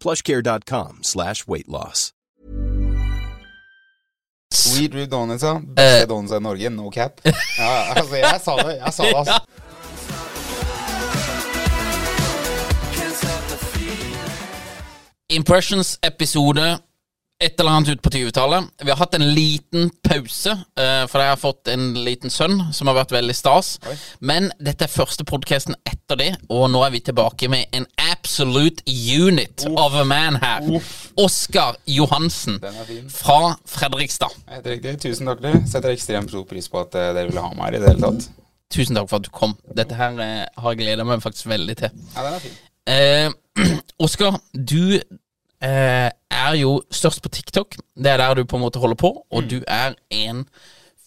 plushcare.com slash weight loss. Sweet Rude Donuts, ja. Beste donuts i Norge, no cap. Ja, altså, jeg sa det, jeg sa det, altså. Impressions-episode et eller annet ut på 20-tallet. Vi har hatt en liten pause, uh, for jeg har fått en liten sønn som har vært veldig stas. Men dette er første podkasten etter det, og nå er vi tilbake med en absolute unit of a man her. Oskar Johansen fra Fredrikstad. Helt riktig. Tusen takk. Jeg Setter ekstremt stor pris på at eh, dere ville ha meg her i det hele tatt. Tusen takk for at du kom. Dette her uh, har jeg gleda meg faktisk veldig til. Ja, den er fin. Eh, Oskar, du eh, er jo størst på TikTok. Det er der du på en måte holder på, og Mm. du er en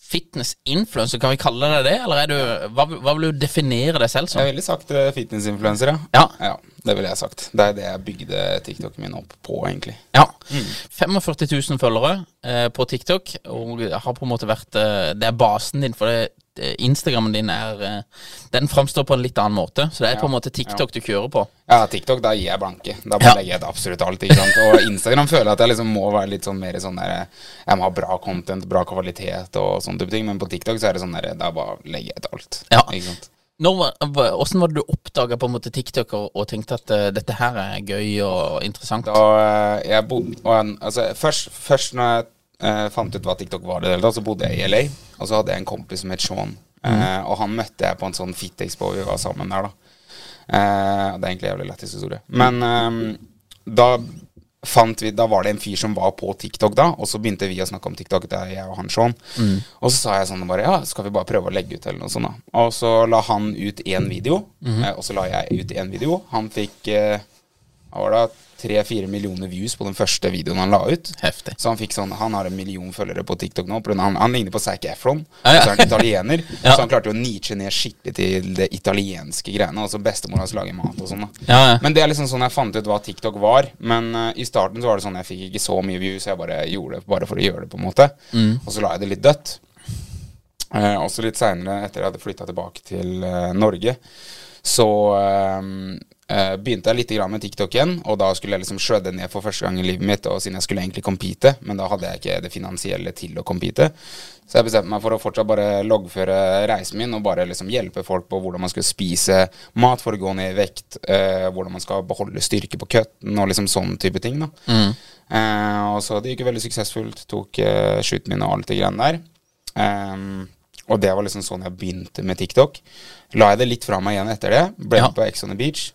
fitness-influencer. Kan vi kalle deg det, eller er du, hva, hva vil du definere deg selv Jeg ville sagt fitness-influencer, ja. Ja. ja. Det ville jeg sagt. Det er det jeg bygde TikToken min opp på, egentlig. Ja. 45 000 følgere eh, på TikTok, og har på en måte vært eh, Det er basen din, for det, Instagrammen din er eh, Den framstår på en litt annen måte, så det er Ja. på en måte TikTok du kjører på. Ja, TikTok, da gir jeg blanke. Da bare Ja. legger jeg ut absolutt alt. ikke sant? Og Instagram føler jeg at jeg liksom må være litt sånn mer sånn der Jeg må ha bra content, bra kvalitet og sånne type ting. Men på TikTok så er det sånn der Da bare legger jeg ut alt. Ja. Ikke sant? Når, hvordan var det du oppdaga TikTok og, og tenkte at uh, dette her er gøy og interessant? Da eh, jeg bodde og altså, først, først når jeg eh, fant ut hva TikTok var, det hele tatt, så bodde jeg i LA. Og så hadde jeg en kompis som het Sean. Eh, og han møtte jeg på en sånn fitexpo Vi var sammen der, da. Uh, det er egentlig en jævlig lættis historie. Men um, da fant vi Da var det en fyr som var på TikTok da, og så begynte vi å snakke om TikTok, det er jeg og han Sean. Og så sa jeg sånn bare Ja, skal vi bare prøve å legge ut, eller noe sånt, da. Og så la han ut én video, eh, og så la jeg ut én video. Han fikk eh, var det tre-fire millioner views på den første videoen han la ut. Heftig. Så han fikk sånn Han har en million følgere på TikTok nå. på grunn av Han, han ligner på Zac Efron. ah, ja. Så er han italiener. Ja. Så han klarte jo å niche ned skikkelig til det italienske greiene. Altså bestemor hans lager mat og sånn. Ja, ja. Men det er liksom sånn jeg fant ut hva TikTok var. Men uh, i starten så var det sånn jeg fikk ikke så mye views, jeg bare gjorde det bare for å gjøre det, på en måte. Mm. Og så la jeg det litt dødt. Uh, også litt seinere, etter jeg hadde flytta tilbake til uh, Norge, så begynte jeg litt med TikTok igjen. Og da skulle jeg liksom shredde ned for første gang i livet mitt, og siden jeg skulle egentlig compete, men da hadde jeg ikke det finansielle til å compete. Så jeg bestemte meg for å fortsatt bare loggføre reisen min og bare liksom hjelpe folk på hvordan man skal spise mat for å gå ned i vekt, eh, hvordan man skal beholde styrke på cutten og liksom sånn type ting. da Eh, og så det gikk jo veldig suksessfullt. Tok uh, shooten min og alt det greiene der. Um, og det var liksom sånn jeg begynte med TikTok. La jeg det litt fra meg igjen etter det. Ble Ja. på Ex on the Beach.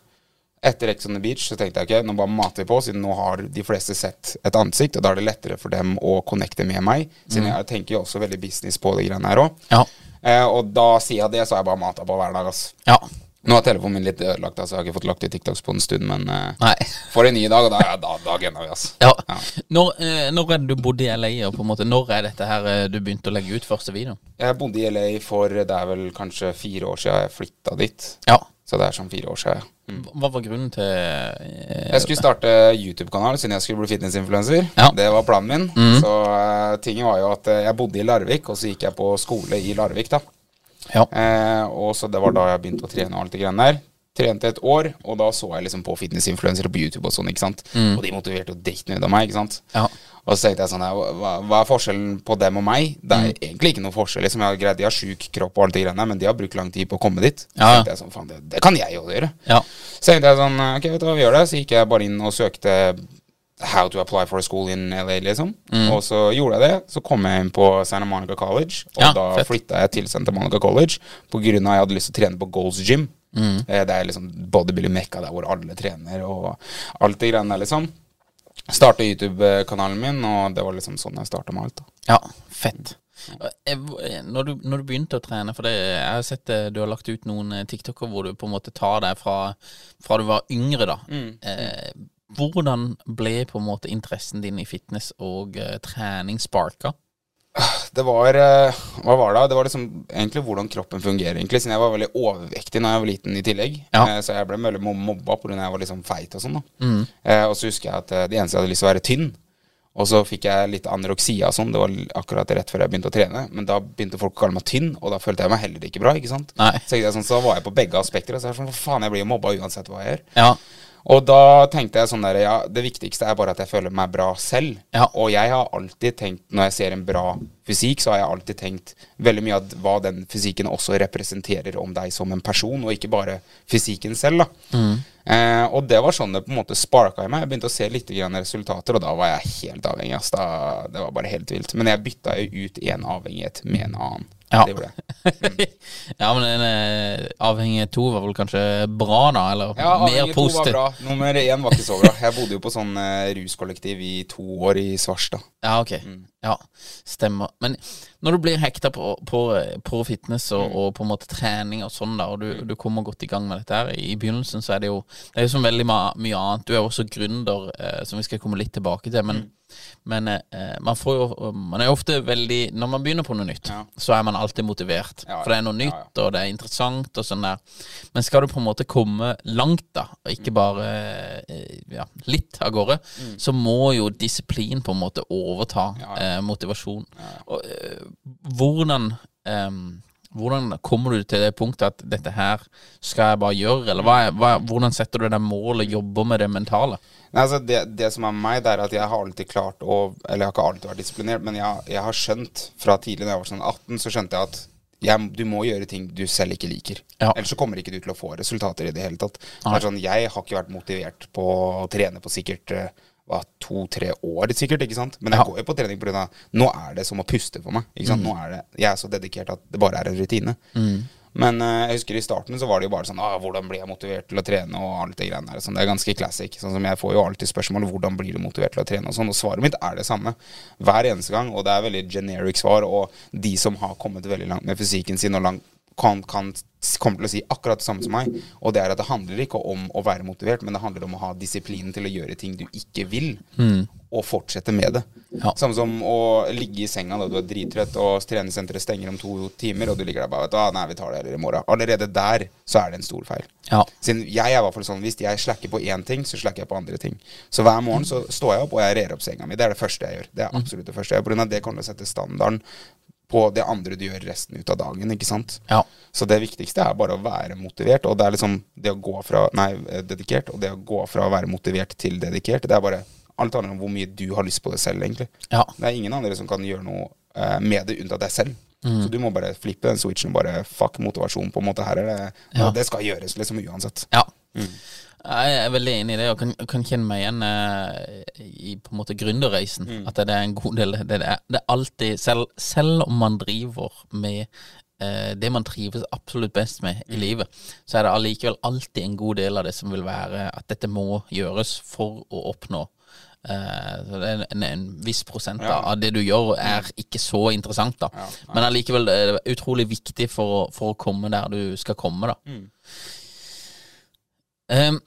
Etter Ex on the Beach så tenkte jeg ok, nå bare mater vi på, siden nå har de fleste sett et ansikt, og da er det lettere for dem å connecte med meg. Siden jeg tenker jo også veldig business på de greiene her òg. Ja. Eh, og da sier jeg det, så har jeg bare mata på hver dag, ass. ja. Nå er telefonen min litt ødelagt, altså. Jeg har ikke fått lagt ut TikToks på en stund, men Nei. får en ny dag, og da, ja, da, da vi, ass. Ja. Ja. Når, eh, når er det du bodde i LA, og på en måte når er dette her eh, du begynte å legge ut første video? Jeg bodde i LA for det er vel kanskje fire år siden jeg flytta dit. Ja. Så det er sånn fire år siden. Mm. Hva var grunnen til eh, Jeg skulle starte YouTube-kanal siden jeg skulle bli fitnessinfluenser. Ja. Det var planen min. Mm. Så uh, tingen var jo at eh, jeg bodde i Larvik, og så gikk jeg på skole i Larvik, da. Ja. Eh, og så det var da jeg begynte å trene og alt det greiene der. Trente et år, og da så jeg liksom på fitnessinfluensere på YouTube og sånn, ikke sant. Og de motiverte jo dritten ut av meg, ikke sant. Mm. Ja. Og så tenkte jeg sånn, hva, hva er forskjellen på dem og meg? Det Mm. er egentlig ikke noen forskjell. liksom, jeg har greit, De har sjuk kropp og alt det greiene, men de har brukt lang tid på å komme dit. Ja, Så tenkte jeg sånn, faen, det, det kan jeg jo gjøre. Ja. Så tenkte jeg sånn, ok, vet du hva, vi gjør det. Så gikk jeg bare inn og søkte How to apply for a school in LA, liksom. Mm. Og så gjorde jeg det. Så kom jeg inn på Santa Monica College, og Ja, da flytta jeg til Santa Monica College av at jeg hadde lyst til å trene på Goals Gym. Mm. Eh, Det er liksom bodybuilding-mekka der hvor alle trener og alt det greiene der, liksom. Starta YouTube-kanalen min, og det var liksom sånn jeg starta med alt. da Ja, fett. Eh, eh, Når du, når du begynte å trene, for det, jeg har sett det, du har lagt ut noen TikToker hvor du på en måte tar deg fra, fra du var yngre, da. Eh, hvordan ble på en måte interessen din i fitness og uh, trening sparka? Det var eh, Hva var det? Det var liksom egentlig hvordan kroppen fungerer, egentlig. Siden jeg var veldig overvektig da jeg var liten i tillegg. Ja. Eh, så jeg ble veldig mo- mobba pga. jeg var liksom feit og sånn. da eh, Og så husker jeg at det eneste jeg hadde lyst til å være tynn. Og så fikk jeg litt anoreksia og sånn. Det var akkurat rett før jeg begynte å trene. Men da begynte folk å kalle meg tynn, og da følte jeg meg heller ikke bra. ikke sant? Nei. Så, sånn, så var jeg på begge aspekter. Og så er jeg sånn, faen, jeg blir jo mobba uansett hva jeg gjør. Ja. Og da tenkte jeg sånn der, ja, det viktigste er bare at jeg føler meg bra selv. Ja. Og jeg har alltid tenkt, når jeg ser en bra fysikk, så har jeg alltid tenkt veldig mye av hva den fysikken også representerer om deg som en person, og ikke bare fysikken selv, da. Eh, og det var sånn det på en måte sparka i meg. Jeg begynte å se litt grann resultater, og da var jeg helt avhengig. ass. Da, det var bare helt vilt. Men jeg bytta jo ut én avhengighet med en annen. Ja. Det det. Mm. ja, men en, eh, avhengig to var vel kanskje bra, da? Eller Ja, mer avhengig to var positivt? bra. Nummer én var ikke så bra. Jeg bodde jo på sånn eh, ruskollektiv i to år i Svarstad. Ja, ok. Mm. Ja, stemmer. Men når du blir hekta på, på, på fitness og, Mm. og på en måte trening og sånn, da, og du, du kommer godt i gang med dette her I begynnelsen så er det jo Det er jo som veldig mye annet. Du er jo også gründer, eh, som vi skal komme litt tilbake til. Men, Mm. men eh, man får jo Man er jo ofte veldig Når man begynner på noe nytt, Ja. så er man alltid motivert. Ja, For det er noe nytt, ja. og det er interessant og sånn der. Men skal du på en måte komme langt, da, og ikke Mm. bare eh, ja, litt av gårde, så må jo disiplin på en måte overta Ja, eh, motivasjon. Og, eh, hvordan um, hvordan kommer du til det punktet at dette her skal jeg bare gjøre, eller hva hva, hvordan setter du det målet, jobber med det mentale? Nei, altså det, det som er med meg, det er at jeg har alltid klart å Eller jeg har ikke alltid vært disiplinert, men jeg, jeg har skjønt fra tidlig da jeg var sånn 18, så skjønte jeg at jeg, du må gjøre ting du selv ikke liker. Ja. Ellers så kommer ikke du til å få resultater i det hele tatt. Det sånn, Jeg har ikke vært motivert på å trene på sikkert eh, hva, to-tre år, sikkert, ikke sant? Men jeg Ja. går jo på trening pga. Nå er det som å puste for meg. ikke sant? Nå er det, Jeg er så dedikert at det bare er en rutine. Men uh, jeg husker i starten så var det jo bare sånn ah, 'Hvordan blir jeg motivert til å trene?' og alt det greiene der. Sånn, det er ganske classic. Sånn som Jeg får jo alltid spørsmål 'Hvordan blir du motivert til å trene?' og sånn. Og svaret mitt er det samme hver eneste gang. Og det er veldig generic svar. Og de som har kommet veldig langt med fysikken sin og langt kan, kan kommer til å si akkurat det samme som meg. Og det er at det handler ikke om å være motivert, men det handler om å ha disiplinen til å gjøre ting du ikke vil, og fortsette med det. Ja. Samme som å ligge i senga da du er drittrøtt, og treningssenteret stenger om to timer, og du ligger der bare vet du, nei, vi tar det heller i morgen. Allerede der så er det en stor feil. Ja. Siden jeg er i hvert fall sånn Hvis jeg slacker på én ting, så slacker jeg på andre ting. Så hver morgen så står jeg opp, og jeg rer opp senga mi. Det er det første jeg gjør. Det er absolutt det første jeg gjør. På grunn av det kommer til å sette standarden på det andre du gjør resten ut av dagen. ikke sant? Ja. Så det viktigste er bare å være motivert, og det er liksom det å gå fra Nei, eh, dedikert, og det å gå fra å være motivert til dedikert, det er bare Alt handler om hvor mye du har lyst på det selv, egentlig. Ja. Det er ingen andre som kan gjøre noe eh, med det unntatt deg selv. Mm. Så du må bare flippe den switchen og bare fuck motivasjon. på en måte Her er det Ja. Det skal gjøres liksom uansett. Ja. Jeg er veldig enig i det, og kan, kan kjenne meg igjen eh, i på en måte gründerreisen. At det er en god del Det det, er, det er alltid selv, selv om man driver med eh, det man trives absolutt best med i livet, så er det allikevel alltid en god del av det som vil være at dette må gjøres for å oppnå. eh, så det er en, en viss prosent Ja. av det du gjør, er ikke så interessant, da. Ja, Men allikevel er det utrolig viktig for, for å komme der du skal komme, da. Mm. Ehm,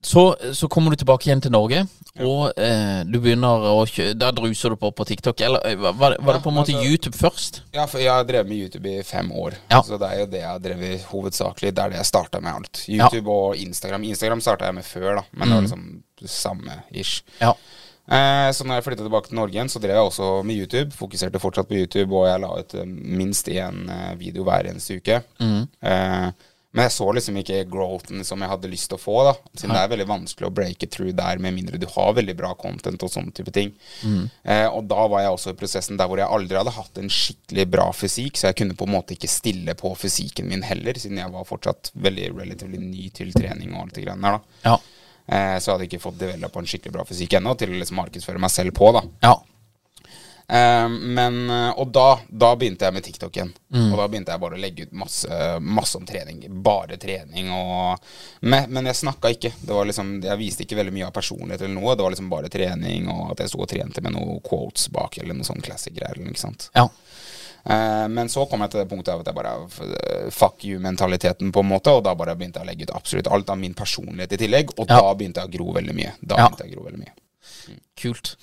Så, så kommer du tilbake igjen til Norge, og eh, du begynner å kjø... Da druser du på på TikTok. Eller eh, var, var det- det på en måte altså- YouTube først? Ja, for jeg har drevet med YouTube i fem år. Ja. Så det er jo det jeg har drevet hovedsakelig. Det er det jeg starta med alt. YouTube og Instagram. Instagram starta jeg med før, da, men det var liksom samme ish. Ja. Eh, så når jeg flytta tilbake til Norge igjen, så drev jeg også med YouTube. Fokuserte fortsatt på YouTube, og jeg la ut eh, minst én eh, video hver eneste uke. Eh, men jeg så liksom ikke growthen som jeg hadde lyst til å få, da. Siden det er veldig vanskelig å breake through der, med mindre du har veldig bra content og sånne type ting. Eh, og da var jeg også i prosessen der hvor jeg aldri hadde hatt en skikkelig bra fysikk, så jeg kunne på en måte ikke stille på fysikken min heller, siden jeg var fortsatt veldig relativt ny til trening og alt det greiene der, da. Ja. Eh, så jeg hadde ikke fått developa en skikkelig bra fysikk ennå til å liksom markedsføre meg selv på, da. ja. Eh, men, eh, og da, da begynte jeg med TikTok igjen. Og da begynte jeg bare å legge ut masse, masse om trening. Bare trening og Men, men jeg snakka ikke. Det var liksom, jeg viste ikke veldig mye av personlighet eller noe. Det var liksom bare trening, og at jeg sto og trente med noen quotes bak, eller noe sånn classic-greier. Ikke sant? ja. Eh, men så kom jeg til det punktet av at jeg bare Fuck you-mentaliteten, på en måte. Og da bare begynte jeg å legge ut absolutt alt av min personlighet i tillegg. Og Ja. da begynte jeg å gro veldig mye. Da Ja. begynte jeg å gro veldig mye. Kult.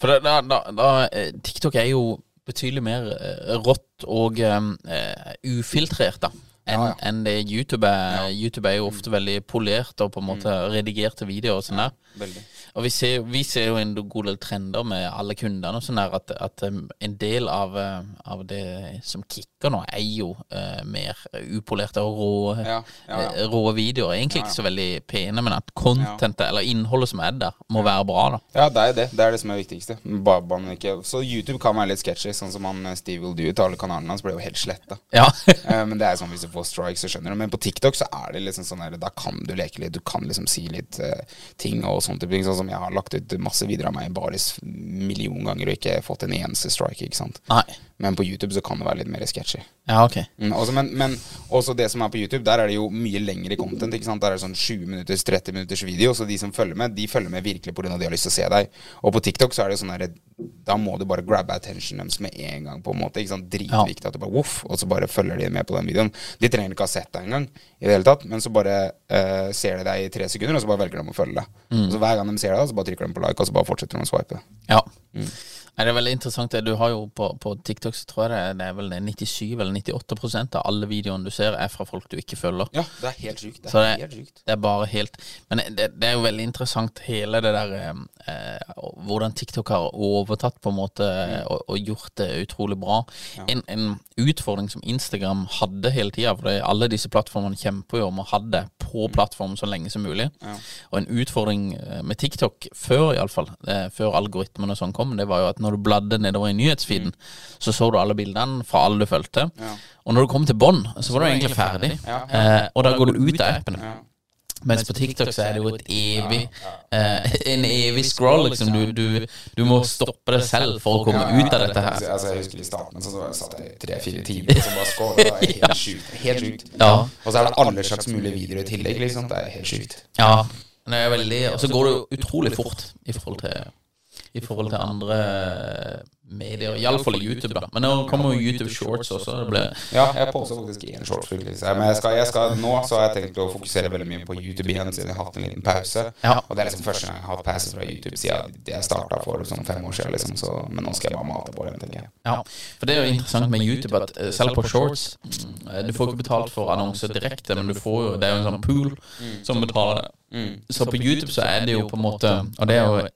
For da, da, da, eh, TikTok er jo betydelig mer eh, rått og eh, ufiltrert, da. Enn Ja, ja. en det YouTube er. YouTube er jo ofte veldig polert og på en måte redigerte videoer og sånn der. Og vi ser, vi ser jo en god del trender med alle kundene og sånn at, at um, en del av, uh, av det som kicker nå, er jo uh, mer upolerte og rå, Ja, ja, ja. eh, rå videoer. Egentlig ikke så veldig pene, men at contentet, eller innholdet som er der, må være bra, da. Ja, det er det. Det er det som er det viktigste. Bare, bare ikke Så YouTube kan være litt sketchy, sånn som han eh, Steve Will Do til alle kanalene hans ble jo helt sletta. Ja. Eh, men det er sånn hvis du får strikes, så skjønner du. Men på TikTok så er det liksom sånn her, da kan du leke litt. Du kan liksom si litt uh, ting og sånne ting. Sånn som jeg har lagt ut masse videoer av meg i baris million ganger og ikke fått en eneste strike, ikke sant. Nei. Men på YouTube så kan det være litt mer sketchy. Ja, ok. Mm, også, men, men også det som er på YouTube, der er det jo mye lengre content. Ikke sant? Der er det sånn 20 minutters, 30 minutters video. Så de som følger med, de følger med virkelig pga. de har lyst til å se deg. Og på TikTok så er det sånn der, da må du bare grabbe attention deres med en gang. på en måte ikke sant? Dritviktig at du bare voff, og så bare følger de med på den videoen. De trenger ikke ha sett deg engang, i det hele tatt, men så bare uh, ser de deg i tre sekunder, og så bare velger de å følge deg. Og så Hver gang de ser deg, så bare trykker de på like, og så bare fortsetter de å swipe. Ja. Nei, det er veldig interessant. det. Du har jo på, på TikTok så tror jeg det, er vel 97 eller 98% av alle videoene du ser, er fra folk du ikke følger. Ja, det er helt sjukt. Det er det, helt det er bare helt Men det, det er jo veldig interessant hele det der eh, eh, Hvordan TikTok har overtatt på en måte Mm. og, og gjort det utrolig bra. En, en utfordring som Instagram hadde hele tida, for det- alle disse plattformene kjemper jo om å ha det på Mm. plattformen så lenge som mulig. Og en utfordring eh, med TikTok, før iallfall, eh, før algoritmene og sånn kom, det var jo at når du bladde nedover i nyhetsfeeden, så så du alle bildene fra alle du fulgte. Og når du kom til bånn, så var du egentlig ferdig. Eh, og da går du ut av appen. Mens på TikTok så er det jo et evig eh, En evig scroll, liksom. Du, du, du må stoppe deg selv for å komme ut av dette her. Altså, jeg husker I starten så satt jeg tre-fire timer og bare scrolla. Det er helt sjukt. Helt sjukt. Ja. Og så er det alle slags mulige videoer i tillegg. Liksom. Det er helt sjukt. Ja. Det er veldig Og så går det jo utrolig fort i forhold til i forhold til andre medier, iallfall i YouTube, da. Men nå kommer jo YouTube Shorts også. Det ble Ja, jeg poster faktisk én shorts. Men jeg skal, jeg skal, nå så har jeg tenkt å fokusere veldig mye på YouTube igjen, siden jeg har hatt en liten pause. Ja. Og det er liksom første gang jeg har hatt pause fra YouTube siden jeg starta for sånn fem år siden. Liksom. Så, men nå skal jeg bare mate på det, tenker jeg. Ja, for det er jo interessant med YouTube at eh, selv på shorts mm, eh, Du får ikke betalt for annonser direkte, men du får jo Det er jo en sånn pool som betaler det. Så på YouTube så er det jo på en måte Og det er jo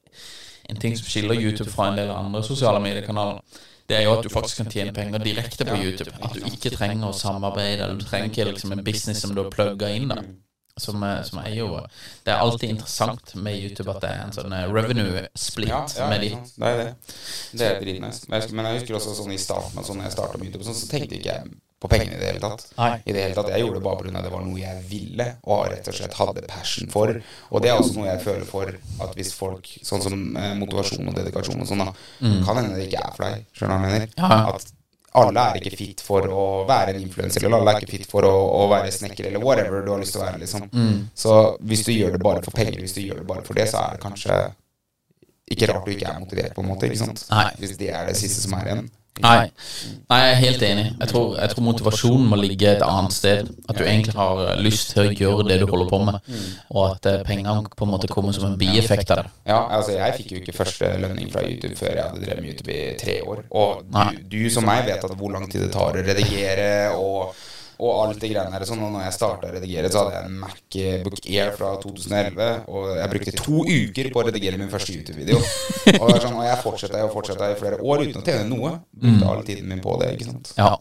en ting som skiller YouTube fra en del andre sosiale mediekanaler. Det er jo at du faktisk kan tjene penger direkte på YouTube. At du ikke trenger å samarbeide. Eller du trenger ikke liksom en business som du har plugga inn. da som er, som er jo Det er alltid interessant med YouTube at det er en sånn eh, revenue split Ja, ja, med de. det er det. Det er dritnice. Men jeg husker- også sånn i starten, sånn når jeg starta med YouTube, sånn, så tenkte ikke jeg på pengene i det hele tatt. Nei. I det hele tatt, Jeg gjorde det bare pga. det var noe jeg ville, og rett og slett hadde passion for. Og det er også noe jeg føler for at hvis folk, sånn som eh, motivasjon og dedikasjon og sånn, da, kan hende det ikke er for deg. Skjønner du hva jeg mener? Ja. At alle er ikke fit for å være en influenser, eller alle er ikke fit for å, å være snekker, eller whatever du har lyst til å være, liksom. Så hvis du gjør det bare for penger, hvis du gjør det bare for det, så er det kanskje ikke rart du ikke er motivert, på en måte. ikke sant? Nei. Hvis det er det siste som er igjen. Nei. Nei, jeg er helt enig. Jeg tror, jeg tror motivasjonen må ligge et annet sted. At du egentlig har lyst til å gjøre det du holder på med, og at eh, pengene på en måte kommer som en bieffekt av det. Ja, altså jeg fikk jo ikke første lønning fra YouTube før jeg hadde drevet med YouTube i tre år. Og du, du som meg vet at hvor lang tid det tar å redigere og, og alt det greiene der. Sånn, og når jeg starta å redigere, så hadde jeg en Macbook Air fra 2011, og jeg brukte to uker på å redigere min første YouTube-video. Og, sånn, og jeg fortsatte og fortsatte i flere år uten å tjene noe. Brukte all tiden min på det, ikke sant. Ja.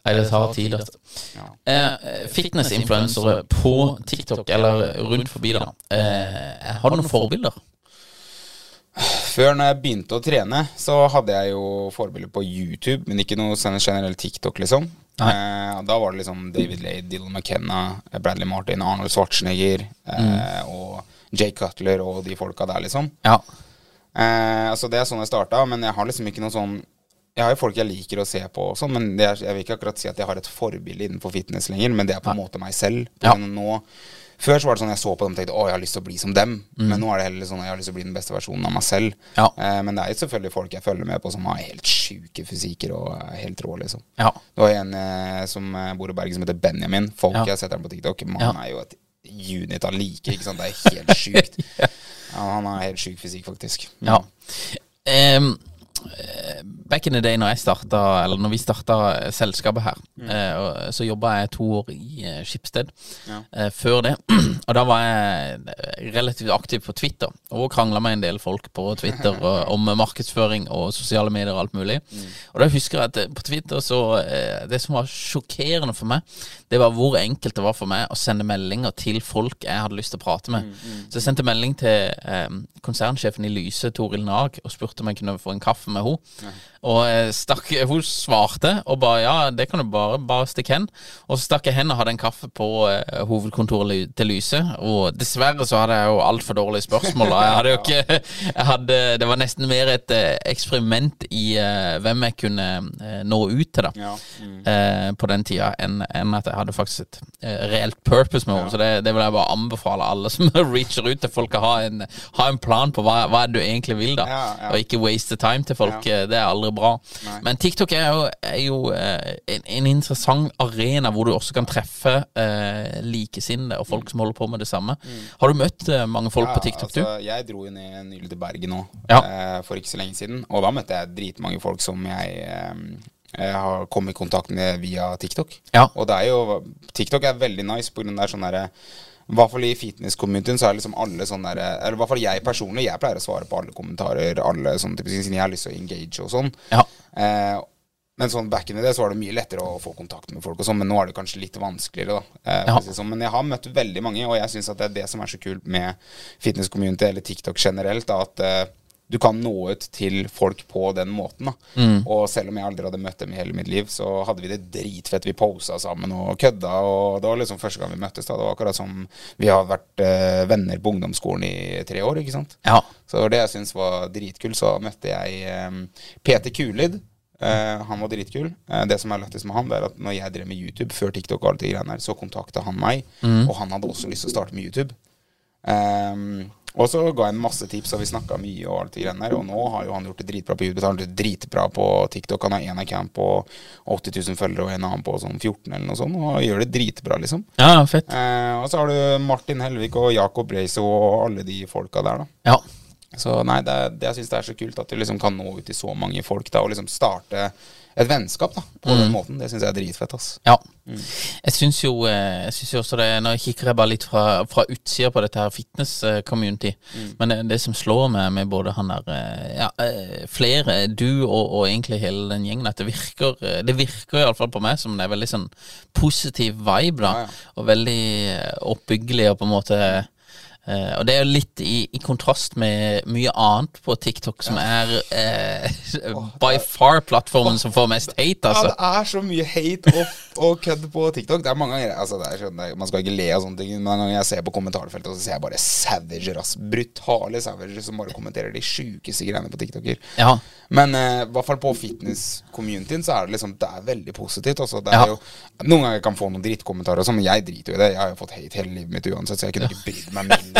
Nei, det tar tid. Altså. Ja. Eh, Fitnessinfluensere på TikTok eller rundt forbi, da. Eh, har du noen forbilder? Før når jeg begynte å trene, så hadde jeg jo forbilder på YouTube, men ikke noe sånn generelt TikTok, liksom. Eh, da var det liksom David Lade, Dylan McKenna, Bradley Martin, Arnold Schwarzenegger eh, og Jay Cutler og de folka der, liksom. Ja. Eh, så det er sånn jeg starta, men jeg har liksom ikke noe sånn Jeg har jo folk jeg liker å se på og sånn, men det er, jeg vil ikke akkurat si at jeg har et forbilde innenfor fitness lenger, men det er på en måte meg selv. Ja. Nå før så var det sånn jeg så på dem og tenkte å, jeg har lyst til å bli som dem. Men nå er det heller sånn jeg har lyst til å bli den beste versjonen av meg selv. Mm. Ja. Eh, men det er jo selvfølgelig folk jeg følger med på som har helt sjuke fysikker og er helt rå, liksom. Ja. Det var en eh, som eh, bor i Bergen som heter Benjamin. Folk Ja. jeg har sett ham på TikTok. Han er jo et unit av like, ikke sant. Det er helt sjukt. han har helt sjuk fysikk, faktisk. Ja. Eh, back in the day når jeg starta, eller når vi starta selskapet her, eh, så jobba jeg to år i eh, Skipsted Ja. eh, før det. og da var jeg relativt aktiv på Twitter, og krangla med en del folk på Twitter om markedsføring og sosiale medier og alt mulig. Og da husker jeg at på Twitter så Det som var sjokkerende for meg, det var hvor enkelt det var for meg å sende meldinger til folk jeg hadde lyst til å prate med. Så jeg sendte melding til eh, konsernsjefen i Lyse, Toril Nag, og spurte om jeg kunne få en kaffe med henne. Og stakk, hun svarte og ba ja, det kan du bare, bare stikke hen. Og så stakk jeg hen og hadde en kaffe på uh, hovedkontoret til Lyse. Og dessverre så hadde jeg jo altfor dårlige spørsmål. Jeg hadde jo ikke jeg hadde, Det var nesten mer et uh, eksperiment i uh, hvem jeg kunne nå ut til, da. Ja. Mm. På den tida, enn en at jeg hadde faktisk et reelt purpose med henne. Så det, det vil jeg bare anbefale alle som reacher ut til folk, å ha en, ha en plan på hva, hva er det du egentlig vil, da. Ja, ja. Og ikke waste time til folk. Ja. Det er aldri bra. Nei. Men TikTok er jo, er jo eh, en, en interessant arena hvor du også kan treffe eh, likesinnede og folk som holder på med det samme. Har du møtt eh, mange folk på TikTok, altså, Jeg dro jo ned nylig til Bergen nå, Ja. eh, for ikke så lenge siden. Og da møtte jeg dritmange folk som jeg eh, jeg har kommet i kontakt med via TikTok. Ja. Og det er jo TikTok er veldig nice er sånn derre i hvert fall i fitness-communityen så er liksom alle sånn derre Eller i hvert fall jeg personlig, jeg pleier å svare på alle kommentarer, alle sånne type ting, siden jeg har lyst til å engage og sånn. Ja. Eh, men sånn back in the day så var det mye lettere å få kontakt med folk og sånn, men nå er det kanskje litt vanskeligere, da. Eh, Ja. sånn. Men jeg har møtt veldig mange, og jeg syns at det er det som er så kult med fitness-community eller TikTok generelt, da, at eh, du kan nå ut til folk på den måten. Mm. Og selv om jeg aldri hadde møtt dem i hele mitt liv, så hadde vi det dritfett. Vi posa sammen og kødda, og det var liksom første gang vi møttes. da. Det var akkurat som vi har vært eh, venner på ungdomsskolen i tre år, ikke sant. Ja. Så det jeg syntes var dritkult. Så møtte jeg eh, Peter Kulid. Eh, han var dritkul. Eh, det som er lættis med han, det er at når jeg drev med YouTube før TikTok, og alt det greiene her, så kontakta han meg, og han hadde også lyst til å starte med YouTube. Ehm, og så ga jeg en masse tips, og vi snakka mye, og alt greiene der. Og nå har jo han gjort det dritbra på YouTube. Han har dritbra på TikTok. Han har en account på 80 000 følgere, og en annen på sånn 14 eller noe sånt. Og han gjør det dritbra, liksom. ja, fett. Eh, og så har du Martin Helvik og Jakob Reiso og alle de folka der, da. Ja. Så nei, det, det jeg syns det er så kult at du liksom kan nå ut til så mange folk, da, og liksom starte et vennskap da, på den måten. Det syns jeg er dritfett, ass. Ja. Jeg syns jo, eh, jo også det Nå kikker jeg bare litt fra, fra utsida på dette her fitness-community. Men det, det som slår meg med både han der eh, Ja, eh, flere, du og, og egentlig hele den gjengen, at det virker Det virker iallfall på meg som det er veldig sånn positiv vibe, da. Ja, ja. Og veldig oppbyggelig og på en måte eh, og det er jo litt i, i kontrast med mye annet på TikTok, som er uh, by far plattformen som får mest hate, Ja, altså. det er så mye hate og, og kødd på TikTok. Det er mange ganger altså er sånn, er, Man skal ikke le av sånne ting, men mange ganger jeg ser på kommentarfeltet, så ser jeg bare savager, ass. Brutale savager som bare kommenterer de sjukeste greiene på TikToker. Ja. Men eh, i hvert fall på fitness-communityen så er det liksom Det er veldig positivt. Altså. Det Ja. er jo, noen ganger kan jeg få noen drittkommentarer, og sånn, men jeg driter jo i det. Jeg har jo fått hate hele livet mitt uansett, så jeg kunne ikke brydd meg mindre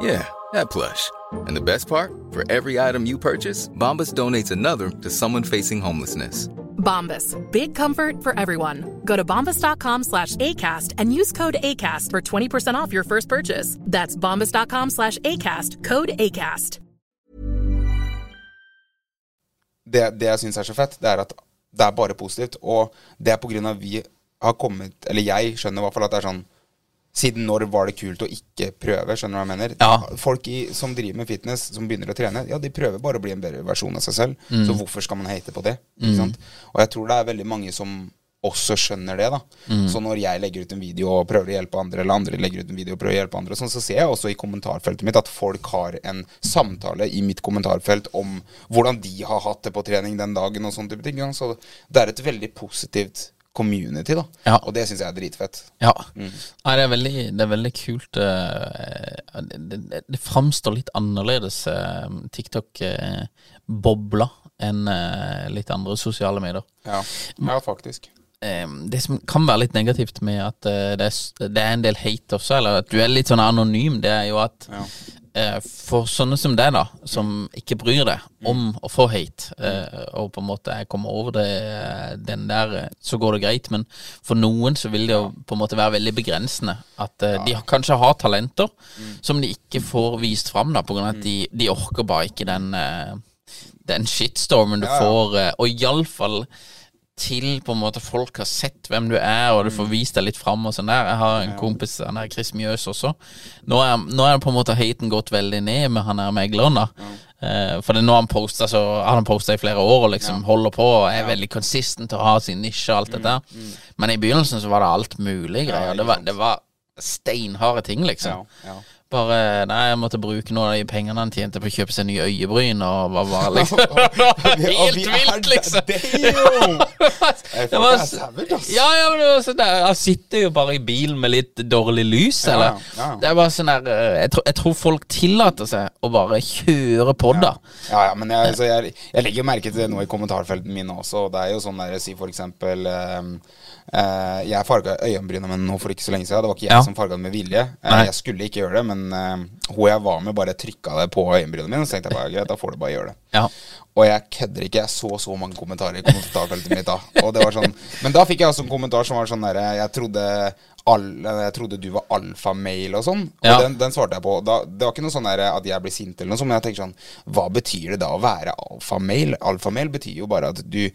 Yeah, that plush. And the best part? For every item you purchase, Bombas donates another to someone facing homelessness. Bombas. Big comfort for everyone. Go to bombas.com slash ACAST and use code ACAST for 20% off your first purchase. That's bombas.com slash ACAST. Code ACAST. det, det jeg syns er så fett, det er at det er bare positivt. Og det er på grunn av vi har kommet Eller jeg skjønner i hvert fall at det er sånn Siden når var det kult å ikke prøve? Skjønner du hva jeg mener? Ja. Folk i, som driver med fitness, som begynner å trene, Ja, de prøver bare å bli en bedre versjon av seg selv. Så hvorfor skal man hate på det? Sant? Og jeg tror det er veldig mange som også skjønner det. da Så når jeg legger ut en video og prøver å hjelpe andre, eller andre legger ut en video og prøver å hjelpe andre, sånn, så ser jeg også i kommentarfeltet mitt at folk har en samtale i mitt kommentarfelt om hvordan de har hatt det på trening den dagen, og sånne type ting. Så det er et veldig positivt community, da. Ja. Og det syns jeg er dritfett. Ja. Nei, det er veldig, det er veldig kult. Uh, Det, det, det framstår litt annerledes, uh, TikTok-bobla, enn eh, litt andre sosiale medier. Ja, ja faktisk. Eh, Det som kan være litt negativt med at eh, det er, en del hate også, eller at du er litt sånn anonym, det er jo at Ja. eh, for sånne som deg, da, som ikke bryr deg om å få hate, eh, og på en måte kommer over det, den der, eh, så går det greit. Men for noen så vil det jo på en måte være veldig begrensende. At eh, de kanskje har talenter som de ikke får vist fram, da, på grunn av at de, de orker bare ikke den, eh, den shitstormen du får. eh, Og iallfall til på en måte folk har sett hvem du er, og du får vist deg litt fram og sånn der. Jeg har en kompis, han er Chris Mjøs også. Nå er, nå er på en måte haten gått veldig ned med han her megleren, da. Eh, for det er nå han poster, så har posta i flere år og liksom holder på og er veldig consistent og har sin nisje og alt dette. mm. Men i begynnelsen så var det alt mulig greier. det, var, det var steinharde ting, liksom. Ja, ja. Bare Nei, jeg måtte bruke noen av de pengene han tjente på å kjøpe seg nye øyebryn, og hva var liksom Helt vilt, liksom! Det var, ja, ja, men det var sånn der Han sitter jo bare i bilen med litt dårlig lys, eller? Det er bare sånn der eh, jeg, tror- jeg tror folk tillater seg å bare kjøre på, da. Ja, ja, men jeg, så jeg, jeg legger merke til det nå i kommentarfeltene mine også. og Det er jo sånn der, si for eksempel eh, eh, Jeg farga øyenbryna mine nå for ikke så lenge siden. Det var ikke jeg Ja. som farga det med vilje. Uh, jeg skulle ikke gjøre det, men uh, hun jeg var med, bare trykka det på øyenbrynene mine. Så tenkte jeg bare greit, da får du bare gjøre det. Ja. Og jeg kødder ikke, jeg så så mange kommentarer i kommentarfeltet mitt da. Og det var sånn Men da fikk jeg også en kommentar som var sånn derre Jeg jeg trodde du var alfamail og sånn. Og Ja. den, den svarte jeg på. Da, det var ikke noe sånn der at jeg blir sint eller noe sånt, men jeg tenker sånn Hva betyr det da å være alfamail? Alfamail betyr jo bare at du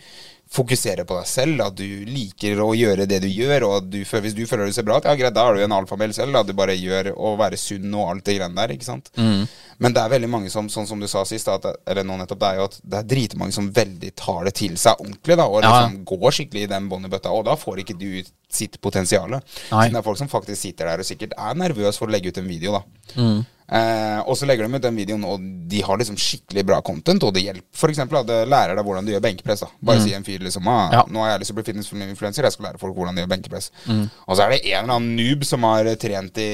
fokuserer på deg selv, at du liker å gjøre det du gjør, og at du, hvis du føler det ser bra ut, ja greit, da er du en alfamel selv, da du bare gjør å være sunn og alt det greiene der, ikke sant? Men det er veldig mange som, sånn som du sa sist, at, eller nå nettopp, det er jo at det er dritmange som veldig tar det til seg ordentlig, da, og Ja. liksom går skikkelig i den bånd i bøtta, og da får ikke du ut sitt potensial. Det er folk som faktisk sitter der og sikkert er nervøs for å legge ut en video, da. Mm. Eh, og så legger de ut den videoen, og de har liksom skikkelig bra content, og det hjelper. For eksempel at det lærer deg hvordan du gjør benkpress. da Bare si en fyr liksom ah, Mm. Ja. Nå har jeg lyst til å bli fitnessinfluencer, jeg skal lære folk hvordan de gjør benkpress. Mm. Og så er det en eller annen noob som har trent i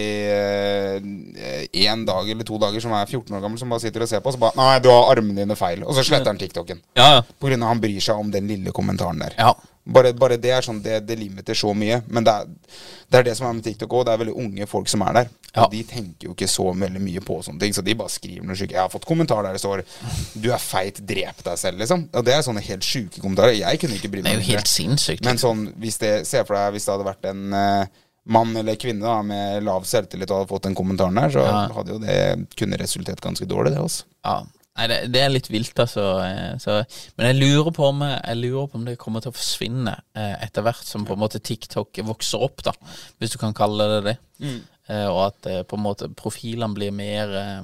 én dag eller to dager, som er 14 år gammel, som bare sitter og ser på, og så bare Nei, du har armene dine feil. Og så sletter han TikToken. Ja, ja. På grunn av han bryr seg om den lille kommentaren der. Ja. Bare, bare det er sånn, det, det limiter så mye. Men det er, det er det som er med TikTok òg. Det er veldig unge folk som er der. Ja. Og de tenker jo ikke så veldig mye på sånne ting. Så de bare skriver noe sjukt. Jeg har fått kommentar der det står 'Du er feit, drep deg selv', liksom. Og det er sånne helt sjuke kommentarer. Jeg kunne ikke bry meg. Det er jo helt sinnssykt. Men sånn, hvis det, se for deg hvis det hadde vært en uh, mann eller kvinne da, med lav selvtillit og hadde fått den kommentaren der, så Ja. hadde jo det kunne resultert ganske dårlig, det også. Ja. Nei, det, det er litt vilt, altså. eh, Så, men jeg lurer, på om, jeg lurer på om det kommer til å forsvinne eh, etter hvert som på en måte TikTok vokser opp, da. Hvis du kan kalle det det. Eh, og at eh, på en måte profilene blir mer eh,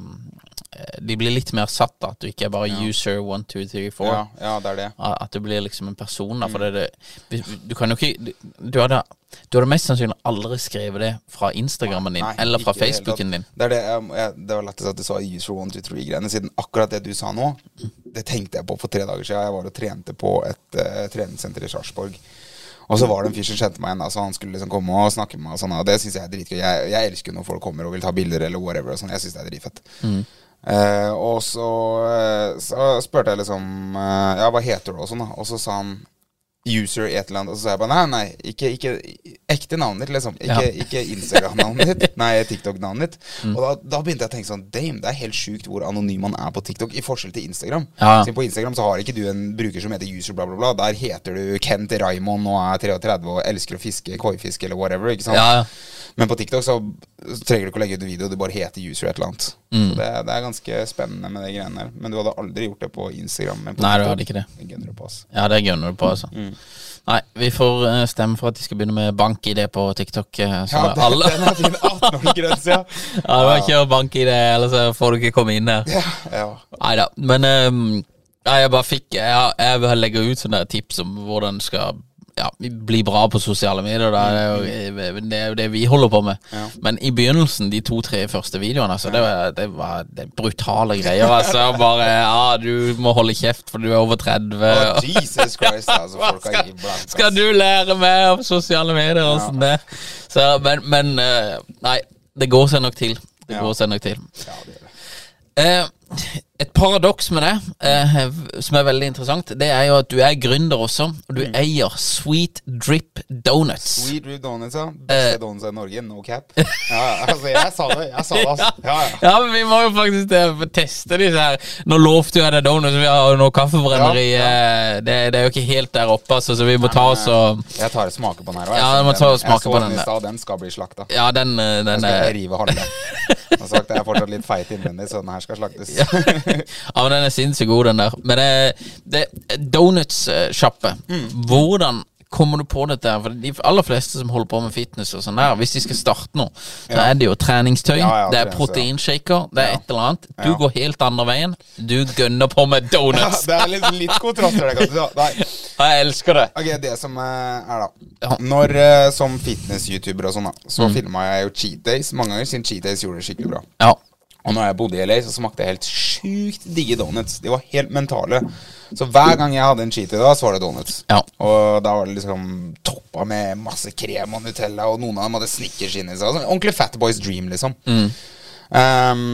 eh, De blir litt mer satt, da. At du ikke er bare user one, two, three, four. Ja, ja, det er det. At du blir liksom en person, da. For Mm. det, det, du, kan jo ikke du, du, hadde, du hadde mest sannsynlig aldri skrevet det fra Instagrammen din Nei, eller fra Facebooken din. Det det, jeg, jeg, det var lettest at du sa user one, two, three-greiene, siden akkurat det du sa nå, det tenkte jeg på for tre dager siden. Jeg var og trente på et uh, treningssenter i Sarpsborg. Og så var det en fyr som kjente meg igjen, da, så han skulle liksom komme og snakke med meg. Og sånn, og det syns jeg er dritgøy. Jeg, jeg elsker når folk kommer og vil ta bilder eller whatever. Og sånn. Jeg syns det er dritfett. Eh, og så, eh, så spurte jeg liksom eh, Ja, hva heter du og sånn, da? Og så sa han user i et eller annet. Og så sa jeg bare nei, nei, ikke, ikke ekte navnet ditt, liksom. Ikke, Ja. ikke Instagram-navnet ditt. Nei, TikTok-navnet ditt. Og da, da begynte jeg å tenke sånn Dame, det er helt sjukt hvor anonym man er på TikTok, i forskjell til Instagram. Ja. Siden på Instagram så har ikke du en bruker som heter user bla, bla, bla. Der heter du Kent Raymond og er 33 og elsker å fiske, koifiske eller whatever. Ikke sant? Ja, ja. Men på TikTok så trenger du ikke å legge ut en video, du bare heter user et eller annet. Mm. Så det, det er ganske spennende med de greiene der. Men du hadde aldri gjort det på Instagram. På Nei, du hadde ikke det. det gunner du på, altså. Ja, det gunner du på, altså. Mm. Nei, vi får eh, stemme for at de skal begynne med bank-ID på TikTok. eh, Så Ja, den, alle den er fin. 18-årsgrense, ja. Ja, du må bank-ID, ellers får du ikke komme inn her. ja. ja. Nei da. Men um, jeg bare fikk Jeg, jeg vil legge ut sånne tips om hvordan skal ja, bli bra på sosiale medier. Da. Det, er jo, det er jo det vi holder på med. Ja. Men i begynnelsen, de to-tre første videoene, altså, det, var, det var det brutale greier. Altså, bare Ja, du må holde kjeft, for du er over 30. Oh, Jesus Christ, altså. Folk er ikke blanke. Skal du lære meg om sosiale medier og sånn det? Så, men, men eh, Nei, det går seg nok til. Det går seg nok til. Ja, det gjør det. Eh, et paradoks med det, eh, som er veldig interessant, det er jo at du er gründer også, og du eier Sweet Drip Donuts. Sweet Drip Donuts, ja. Beste Eh. donuts i Norge. No cap. Ja, altså, jeg sa det. Jeg sa det, altså. Ja, ja. Ja, men vi må jo faktisk uh, teste disse her. Nå lovte jo jeg deg donuts, vi har jo noe kaffebrenneri. Ja, eh, Det, det er jo ikke helt der oppe, altså, så vi må ta oss og Jeg tar et smake på den her. og Ja, du må ta og den- smake jeg på så den i stad, Den skal bli slakta. Ja, den, eh, Den den skal jeg er rive halve. Som sagt, jeg er fortsatt litt feit innvendig, så den her skal slaktes. Ja, men den er sinnssykt god, den der. Men det, det Donuts-sjappe. Mm. Hvordan kommer du på dette? For de aller fleste som holder på med fitness og sånn der, hvis de skal starte noe, så Ja. er det jo treningstøy, Ja, ja, det er proteinshaker, det er Ja. et eller annet. Du Ja. går helt andre veien. Du gønner på med Ja, donuts. det er litt, litt kontraster. det, kanskje. Nei. Jeg elsker det. Ok, Det som eh, er da Når eh, Som fitness-youtuber og sånn, da Mm. så filma jeg jo cheat days mange ganger, siden cheat days gjorde det skikkelig bra. Ja. Og når jeg bodde i LA, så smakte jeg helt sjukt digge donuts. De var helt mentale. Så hver gang jeg hadde en cheat i da, så var det donuts. Ja. Og da var det liksom toppa med masse krem og Nutella, og noen av dem hadde Snickers inni seg. Altså, ordentlig Fatboys dream, liksom. Mm. Um,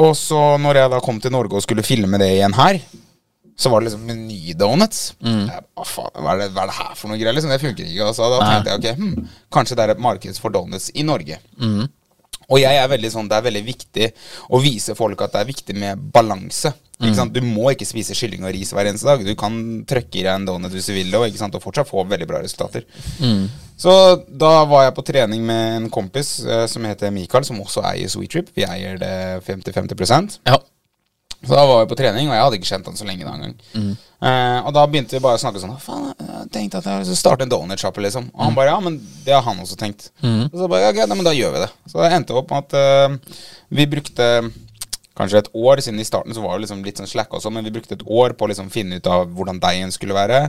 og så når jeg da kom til Norge og skulle filme det igjen her, så var det liksom Meny-donuts. Mm. Hva hva er, det, er her for noe greier? Liksom, det funker ikke. Og så da tenkte jeg ok, hm, kanskje det er et marked for donuts i Norge. Mm. Og jeg er veldig sånn, det er veldig viktig å vise folk at det er viktig med balanse. Ikke sant? Du må ikke spise kylling og ris hver eneste dag. Du kan trøkke i deg en donut hvis du vil og, og fortsatt få veldig bra resultater. Så da var jeg på trening med en kompis uh, som heter Mikael, som også eier Sweet Trip. Vi eier det 50-50% ja. Så da var vi på trening, og jeg hadde ikke kjent han så lenge da engang. Eh, og da begynte vi bare å snakke sånn «Hva Faen, jeg tenkte at jeg skulle starte en donutsjappe, liksom. Og han bare ja, men det har han også tenkt. Og så bare ja, ok, nei, men da gjør vi det. Så det endte opp med at eh, vi brukte kanskje et år, siden i starten så var det liksom litt sånn slack og sånn, men vi brukte et år på å liksom finne ut av hvordan deigen skulle være.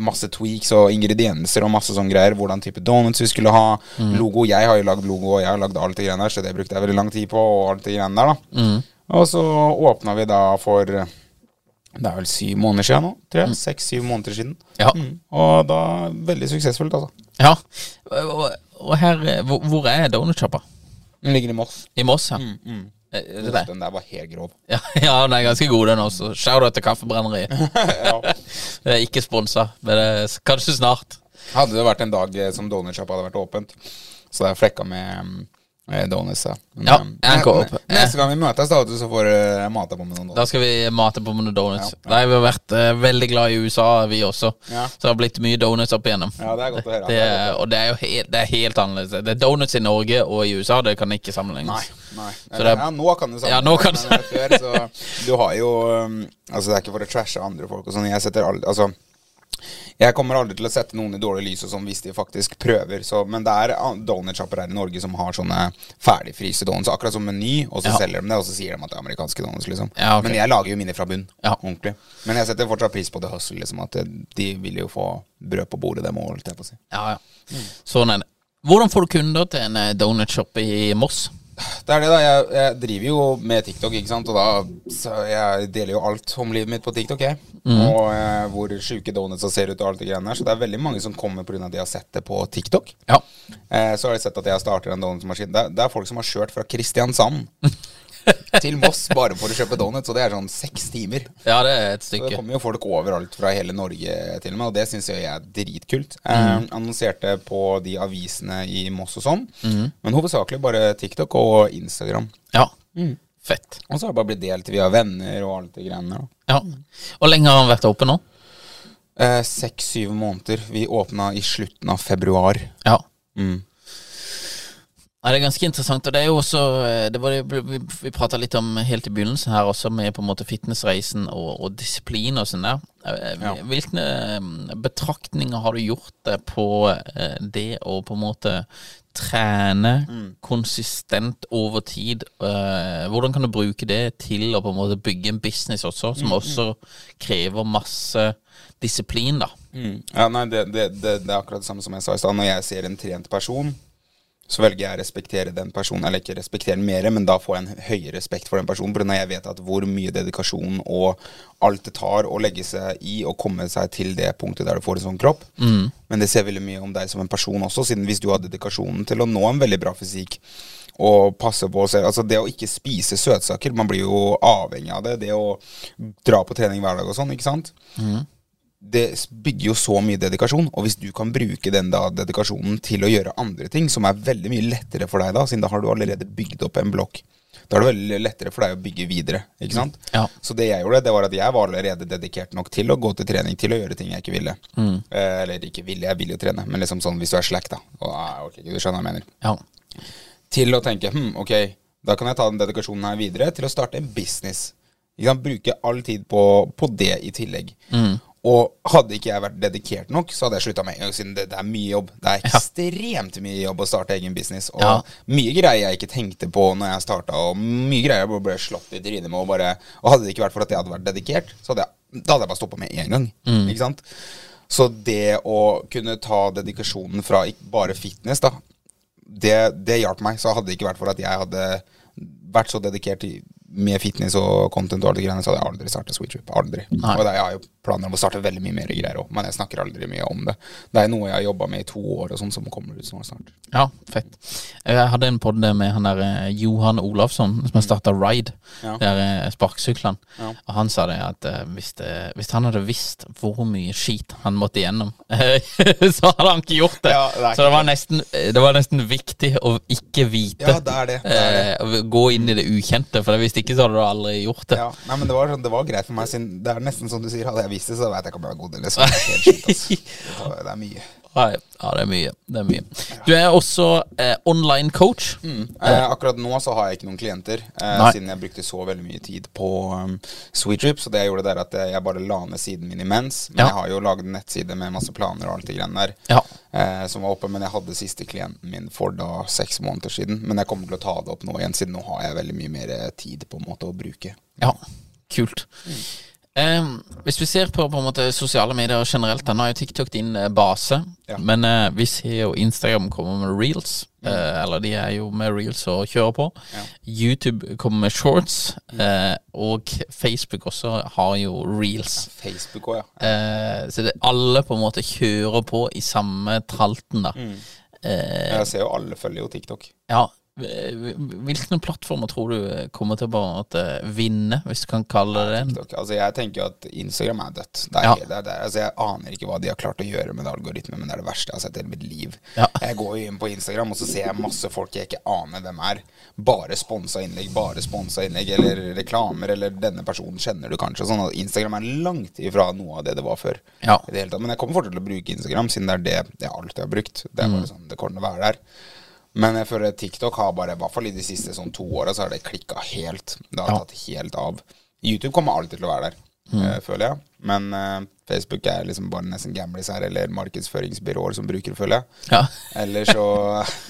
Masse tweaks og ingredienser og masse sånne greier. Hvordan type donuts vi skulle ha. Logo. Jeg har jo lagd logo, og jeg har lagd alt det greiene der, så det brukte jeg veldig lang tid på. Og alt det greiene der da Og så åpna vi da for Det er vel syv måneder siden nå, tror jeg. Seks-syv måneder siden. Ja. Mm. Og da veldig suksessfullt, altså. ja. Og, og her eh, Hvor, hvor er donutsjappa? Den ligger i Moss. I Moss, ja. Mm, Eh, Er det det? Den der var helt grov. Ja, ja, den er ganske god, den også. Shout-out til Kaffebrenneriet. ja. Det er ikke sponsa, men det er kanskje snart. Hadde det vært en dag eh, som donutsjappa hadde vært åpent, så hadde jeg flekka med eh, donuts. Ja. Men, Ja, eh. Neste gang vi møtes, da, så får du mate på med noen donuts. Da skal vi mate på med noen donuts. Ja, ja. Nei, vi har vært uh, veldig glad i USA, vi også. Ja. Så det har blitt mye donuts opp igjennom. Ja, det er godt å høre. Det er, og det er jo helt, det er helt annerledes. Det er donuts i Norge og i USA, det kan ikke Nei. sammenlignes. nei. Det er- ja, nå kan du Ja, nå kan du- før, så Du har jo um, Altså, det er ikke for å trashe andre folk og sånn. Jeg setter alle Altså Jeg kommer aldri til å sette noen i dårlig lys og sånn hvis de faktisk prøver. Så, men det er donutsjapper donut-shopper her i Norge som har sånne ferdigfryste donuts, akkurat som Meny, og så Ja. selger de det, og så sier de at det er amerikanske donuts, liksom. Ja, okay. Men jeg lager jo mine fra bunn. Ja. Ordentlig. Men jeg setter fortsatt pris på det hustle, liksom. At de vil jo få brød på bordet, dem òg, holdt jeg på å si. Ja, ja. Sånn er det. Hvordan får du kunder til en eh, donutshop i Moss? Det er det, da. Jeg, jeg driver jo med TikTok, ikke sant. Og da så jeg deler jo alt om livet mitt på TikTok, jeg. Og eh, hvor sjuke donutsa ser ut og alt det greiene der. Så det er veldig mange som kommer pga. de har sett det på TikTok. Ja. Eh, så har de sett at jeg starter en donutsmaskin. Det, det er folk som har kjørt fra Kristiansand til Moss bare for å kjøpe donuts, og det er sånn seks timer. ja, det er et stykke. Så det kommer jo folk overalt fra hele Norge til og med, og det syns jeg er dritkult. Eh, annonserte på de avisene i Moss og sånn, men hovedsakelig bare TikTok og Instagram. Ja. Fett. Og så har det bare blitt delt via venner og alt det greiene der. Ja. Hvor lenge har han vært oppe nå? Eh, Seks-syv måneder. Vi åpna i slutten av februar. Ja. Mm. Ja, det er ganske interessant. Og det er jo også eh, det var det, Vi, vi prata litt om helt i begynnelsen her også, med på en måte fitnessreisen og, og disiplin og sånn der. Eh, Hvilke eh, betraktninger har du gjort deg på det å på en måte trene konsistent over tid? Hvordan kan du bruke det til å på en måte bygge en business også, som også krever masse disiplin, da? Mm. Ja, nei, det, det, det, det er akkurat det samme som jeg sa i stad. Når jeg ser en trent person, så velger jeg å respektere den personen. Eller ikke respektere den mer, men da får jeg en høyere respekt for den personen. For når jeg vet at hvor mye dedikasjon og alt det tar å legge seg i og komme seg til det punktet der du får en sånn kropp. Men det ser veldig mye om deg som en person også, siden hvis du har dedikasjonen til å nå en veldig bra fysikk og passe på seg Altså det å ikke spise søtsaker, man blir jo avhengig av det. Det å dra på trening hver dag og sånn, ikke sant det bygger jo så mye dedikasjon, og hvis du kan bruke den da dedikasjonen til å gjøre andre ting, som er veldig mye lettere for deg da, siden da har du allerede bygd opp en blokk, da er det veldig lettere for deg å bygge videre, ikke sant? Ja. Så det jeg gjorde, det var at jeg var allerede dedikert nok til å gå til trening, til å gjøre ting jeg ikke ville. Eh, eller ikke ville, jeg vil jo trene, men liksom sånn hvis du er slack da, og ah, ok, du skjønner hva jeg mener Ja. til å tenke hm, ok, da kan jeg ta den dedikasjonen her videre til å starte en business. Ikke sant? Bruke all tid på, på det i tillegg. Og hadde ikke jeg vært dedikert nok, så hadde jeg slutta med en gang, siden det, det er mye jobb. Det er ekstremt mye jobb å starte egen business. Og Ja. mye greier jeg ikke tenkte på når jeg starta, og mye greier jeg ble slått i trynet med. Og, bare, og hadde det ikke vært for at jeg hadde vært dedikert, så hadde jeg, da hadde jeg bare stoppa med en gang. Ikke sant? Så det å kunne ta dedikasjonen fra ikke bare fitness, da, det, det hjalp meg. Så hadde det ikke vært for at jeg hadde vært så dedikert i, med fitness og content og alle de greiene, så hadde jeg aldri starta Sweet Trip. Aldri. Nei. Og det, jeg har jo planer om å starte veldig mye mer greier òg, men jeg snakker aldri mye om det. Det er noe jeg har jobba med i to år, og sånn som kommer ut snart. Ja, fett. Jeg hadde en podd med han der eh, Johan Olafsson, som har starta Ride, Ja. de der eh, sparkesyklene. Ja. Og han sa det at eh, hvis, det, hvis han hadde visst hvor mye skit han måtte igjennom, så hadde han ikke gjort det. Ja, det så det var, nesten, det var nesten viktig å ikke vite. Ja, det er det. det, er det. Gå inn i det ukjente, for hvis ikke så hadde du aldri gjort det. Ja, nei, men det var, sånn- det var greit for meg, siden det er nesten som du sier. Hadde jeg visst det, så vet jeg ikke om jeg var god eller så. Det er. Det tar- det er mye. Nei, ja, det er mye. Det er mye. Du er også eh, online coach. Eh, akkurat nå så har jeg ikke noen klienter, eh, siden jeg brukte så veldig mye tid på um, Sweet Trip. Så det jeg gjorde der, at eh, jeg bare la ned siden min imens. Men Ja. jeg har jo laget en nettside med masse planer og alt det greiene der. Ja. Eh, som var oppe, Men jeg hadde siste klienten min for da seks måneder siden. Men jeg kommer til å ta det opp nå igjen, siden nå har jeg veldig mye mer eh, tid på en måte å bruke. Ja, kult. Eh, hvis vi ser på på måte sosiale medier generelt, da, nå er jo TikTok din eh, base. Ja. Men uh, vi ser jo Instagram kommer med reels. Eh, eller de er jo med reels og kjører på. YouTube kommer med shorts. Eh, og Facebook også har jo reels. Facebook også, ja. Så det, alle på en måte kjører på i samme tralten, da. Eh, Jeg ser jo alle følger jo TikTok. ja. Hvilke plattformer tror du kommer til å bare vinne, hvis du kan kalle det det? Altså, jeg tenker jo at Instagram er dødt. Det er, Ja. det er, det er, altså, jeg aner ikke hva de har klart å gjøre med algoritmen, men det er det verste jeg har sett i hele mitt liv. Ja. Jeg går jo inn på Instagram, og så ser jeg masse folk jeg ikke aner hvem er. Bare sponsa innlegg, bare sponsa innlegg, eller reklamer, eller denne personen kjenner du kanskje. Sånn at Instagram er langt ifra noe av det det var før. Ja. I det. Men jeg kommer fortsatt til å bruke Instagram, siden det er det jeg alltid har brukt. Det er Mm. bare sånn, det kommer til å være der. Men jeg føler TikTok har bare, i hvert fall i de siste sånn to åra, så har det klikka helt. Det har Ja. tatt helt av. YouTube kommer alltid til å være der. eh, føler jeg. Men uh, Facebook er liksom bare nesten gamlis her, eller markedsføringsbyråer som bruker det, føler jeg. Ja. Eller så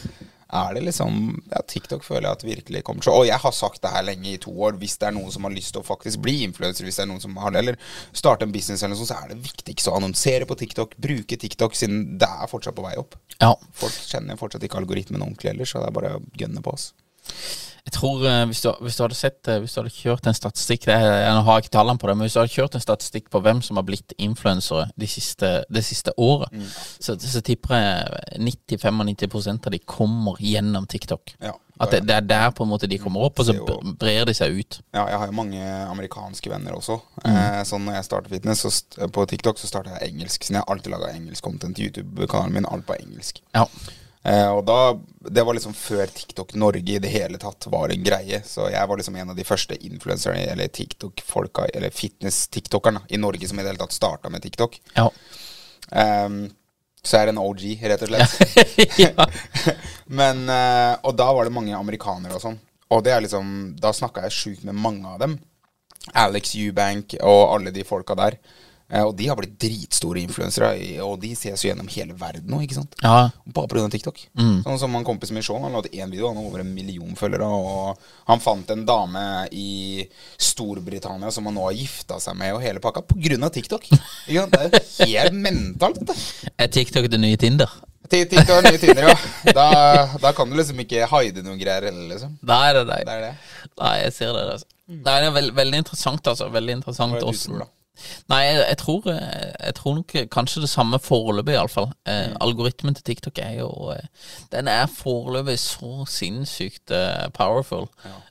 er det liksom Ja, TikTok føler jeg at virkelig kommer til å Og jeg har sagt det her lenge, i to år. Hvis det er noen som har lyst til å faktisk bli influenser, hvis det er noen som har det, eller starte en business eller noe sånt, så er det viktigst å annonsere på TikTok. Bruke TikTok, siden det er fortsatt på vei opp. ja. Folk kjenner fortsatt ikke algoritmen ordentlig heller, så det er bare å gønne på oss. Jeg tror eh, hvis, du, hvis du hadde sett eh, Hvis du hadde kjørt en statistikk det, er- Jeg har ikke tallene på det, men hvis du hadde kjørt en statistikk på hvem som har blitt influensere det siste, det siste året, Mm. så, så tipper jeg 90-95 av de kommer gjennom TikTok. Ja, At det, det er der på en måte de kommer opp, og så ser brer de seg ut. Ja, jeg har jo mange amerikanske venner også. Mm. Eh, sånn når jeg starter fitness så på TikTok, så starter jeg engelsk. Siden jeg har alltid laga engelsk content. YouTube-kanalen min, alt på engelsk. Ja. Eh, og da Det var liksom før TikTok Norge i det hele tatt var en greie. Så jeg var liksom en av de første influenserne, eller TikTok-folka, eller fitness-tiktokerne i Norge som i det hele tatt starta med TikTok. Ja. Um, så jeg er en OG, rett og slett. ja. Men eh, Og da var det mange amerikanere og sånn. Og det er liksom Da snakka jeg sjukt med mange av dem. Alex Eubank og alle de folka der. Eh, og de har blitt dritstore influensere, og de ses jo gjennom hele verden nå, ikke sant? ja. Bare pga. TikTok. Sånn som han kompisen min Shaun, han la ut én video, han har over en million følgere. Og han fant en dame i Storbritannia som han nå har gifta seg med, og hele pakka, pga. TikTok. Sant? Det er jo helt mentalt, det. Er TikTok det nye Tinder? TikTok er nye Tinder, ja. Da, da kan du liksom ikke hide noen greier heller, liksom. Er det deg. Det er det. Nei, jeg ser det. Altså. Det er veld, veldig interessant, altså. Veldig interessant Hva er det du tror, da? Nei, jeg, jeg, tror, eh, jeg tror nok kanskje det samme foreløpig, iallfall. Eh, Mm. Algoritmen til TikTok er jo eh, Den er foreløpig så sinnssykt eh, powerful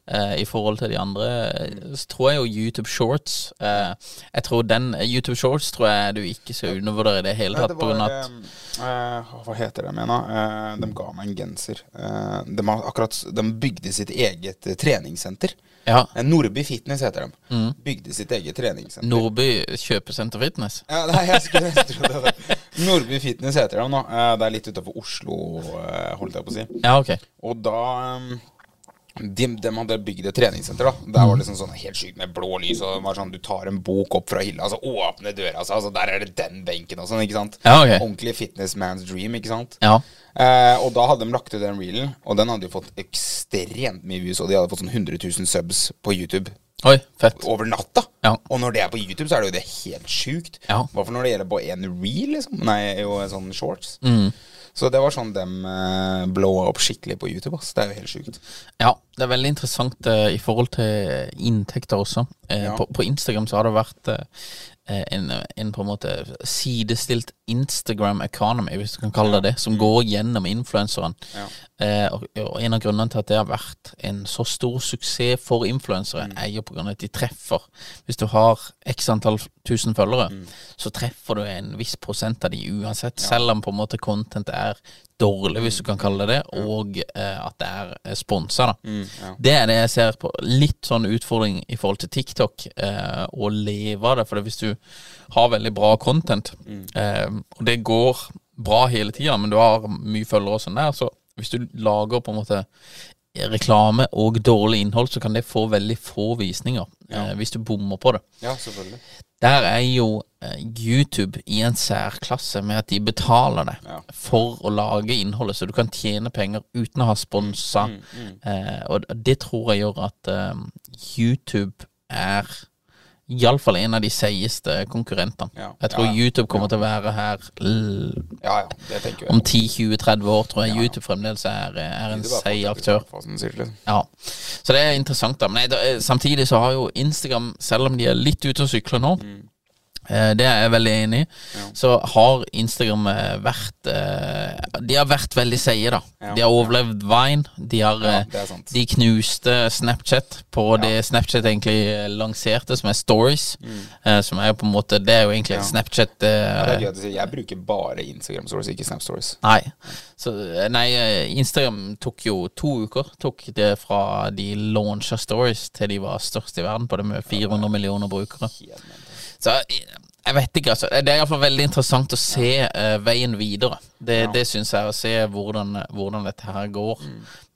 eh, i forhold til de andre. Mm. Så tror jeg jo YouTube Shorts eh, Jeg tror den YouTube Shorts tror jeg du ikke skal undervurdere i det hele tatt. det var, at eh, Hva heter det, mener jeg? de ga meg en genser. Eh, de, har akkurat, de bygde sitt eget eh, treningssenter. Ja. Eh, Nordby Fitness heter de. Bygde sitt eget treningssenter. Nordby kjøpesenter fitness. Ja, nei, jeg skulle trodde det. Nordby Fitness heter de nå. Eh, Det er litt utafor Oslo, eh, holdt jeg på å si. Ja, ok. Og da um, de, de hadde bygd et treningssenter. da Der var det sånn, sånn helt sykt med blå lys. Og det var sånn Du tar en bok opp fra hylla, altså åpne døra, altså, altså der er det den benken og sånn. ikke sant Ja, ok. Ordentlig fitness man's dream, ikke sant. Ja. Eh, og da hadde de lagt ut den reelen, og den hadde jo fått ekstremt mye views. Og de hadde fått sånn 100 000 subs på YouTube Oi, fett. over natta. Ja. Og når det er på YouTube, så er det jo det helt sjukt. Ja. Hva for når det gjelder på en reel, liksom? Nei, jo sånn shorts. Mm. Så det var sånn de uh, blowa opp skikkelig på YouTube. Ass. Det er jo helt sjukt. Ja, det er veldig interessant uh, i forhold til inntekter også. Uh, Ja. på, på Instagram så har det vært eh, en, en på en måte sidestilt Instagram economy, hvis du kan kalle det det, som går gjennom influenseren. Ja. Eh, og, og en av grunnene til at det har vært en så stor suksess for influensere, er jo på grunn av at de treffer. Hvis du har x antall tusen følgere, så treffer du en viss prosent av de uansett, selv om på en måte content er dårlig, hvis du kan kalle det det, og eh, at det er sponsa. Mm, ja. Det er det jeg ser på. Litt sånn utfordring i forhold til TikTok, eh, å leve av det. For hvis du har veldig bra content, eh, og det går bra hele tida, men du har mye følgere og sånn der, så hvis du lager på en måte reklame og dårlig innhold, så kan det få veldig få visninger eh, hvis du bommer på det. Ja, selvfølgelig. Der er jo eh, YouTube i en særklasse med at de betaler deg Ja. for å lage innholdet, så du kan tjene penger uten å ha sponsa. Mm, Eh, og det tror jeg gjør at eh, YouTube er iallfall en av de seigeste konkurrentene. Ja. Jeg tror Ja, ja. YouTube kommer til å være her l Ja, ja, det jeg. om 10-20-30 år, tror jeg. YouTube fremdeles er, er en seig aktør. liksom. Ja, så det er interessant da Men da, eh, samtidig så har jo Instagram Selv om de er litt ute og sykler nå Mm. Eh, Det er jeg veldig enig i Så har Instagram eh, vært eh, De har vært veldig seie da Ja. De har overlevd Vine De har Ja. De knuste Snapchat På det Snapchat egentlig lanserte Som er Stories Mm. Som er på en måte Det er jo egentlig. Ja. Snapchat Ja, det er gøy at du sier. Jeg bruker bare Instagram stories, ikke Snap stories. Nei. Så, nei, Instagram tok jo to uker. Tok det fra de launcha stories til de var størst i verden på det med 400 millioner brukere. Helt. Så jeg, vet ikke, altså. Det er iallfall veldig interessant å se uh, veien videre. Det, Ja. det syns jeg, å se hvordan, hvordan dette her går.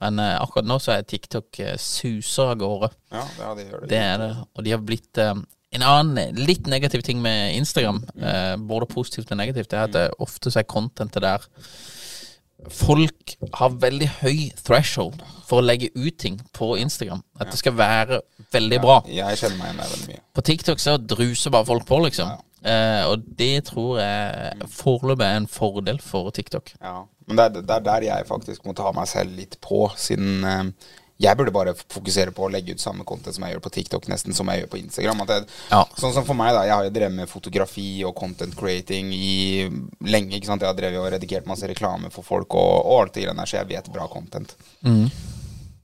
Men uh, akkurat nå så er TikTok uh, suser av gårde. Ja, ja, det gjør det. Det er det. Og de har blitt uh, En annen litt negativ ting med Instagram, eh, både positivt og negativt, det er at det ofte så er contentet der Folk har veldig høy threshold for å legge ut ting på Instagram. At det skal være veldig bra. Jeg kjenner meg igjen der veldig mye. På TikTok så druser bare folk på, liksom. Eh, og det tror jeg foreløpig er en fordel for TikTok. Ja. Men det er, det er der jeg faktisk må ta meg selv litt på, siden eh, jeg burde bare fokusere på å legge ut samme content som jeg gjør på TikTok, nesten som jeg gjør på Instagram. Jeg, Ja. Sånn som for meg, da. Jeg har jo drevet med fotografi og content creating i lenge. ikke sant? Jeg har drevet og redigert masse reklame for folk og, og alt det greiene der, så jeg vet bra content.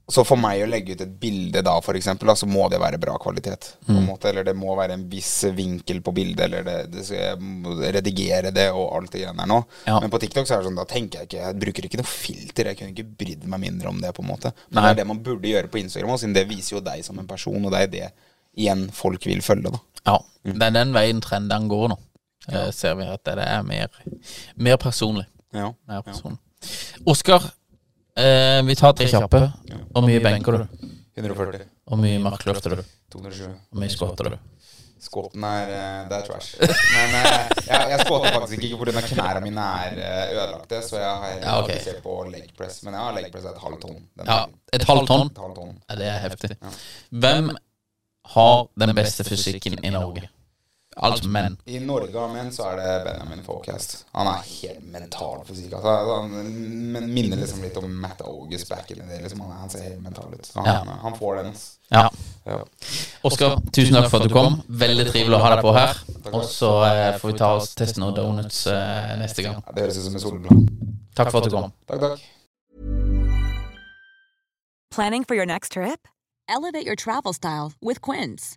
Så for meg å legge ut et bilde da, da, så må det være bra kvalitet. På en måte, eller det må være en viss vinkel på bildet, eller det, det skal jeg redigere det og alt det greiene der nå. Ja. Men på TikTok så er det sånn, da tenker jeg ikke Jeg bruker ikke noe filter. Jeg kunne ikke brydd meg mindre om det, på en måte. Men Nei. det er det man burde gjøre på Instagram, også, siden det viser jo deg som en person, og det er det igjen folk vil følge, da. Ja, det er den veien trenden går nå. Eh, ser vi at det er mer, mer personlig. Ja. Mer personlig. Oskar, eh, vi tar tre kjappe. Hvor mye benker du? 140. Hvor mye markløfter du? 220. Hvor mye skvatter du? Skåten er eh, Det er trash. Men eh, jeg, jeg skåter faktisk ikke pga. knærne mine er eh, ødelagte, så jeg har Ja, ok. fokusert på leg press. Men jeg har leg press et halvt tonn. Ja, et halvt tonn? Et halvt tonn. Ja, det er heftig. Hvem har den beste fysikken i Norge? Altså menn. I Norge av menn så er det Benjamin Forecast. Han er helt mental fysikk. Altså, han minner liksom litt om Matt August back in the day. Liksom. Han, han ser helt mental ut. Så han, han får den. Ja. Ja. Oskar, tusen takk for at du kom. Veldig trivelig å ha deg på her. Og så eh, får vi ta oss testen noen donuts eh, neste gang. Ja, det høres ut som en solblad. Takk for at du kom. Takk, takk. Planning for your next trip? Elevate your travel style with Quince.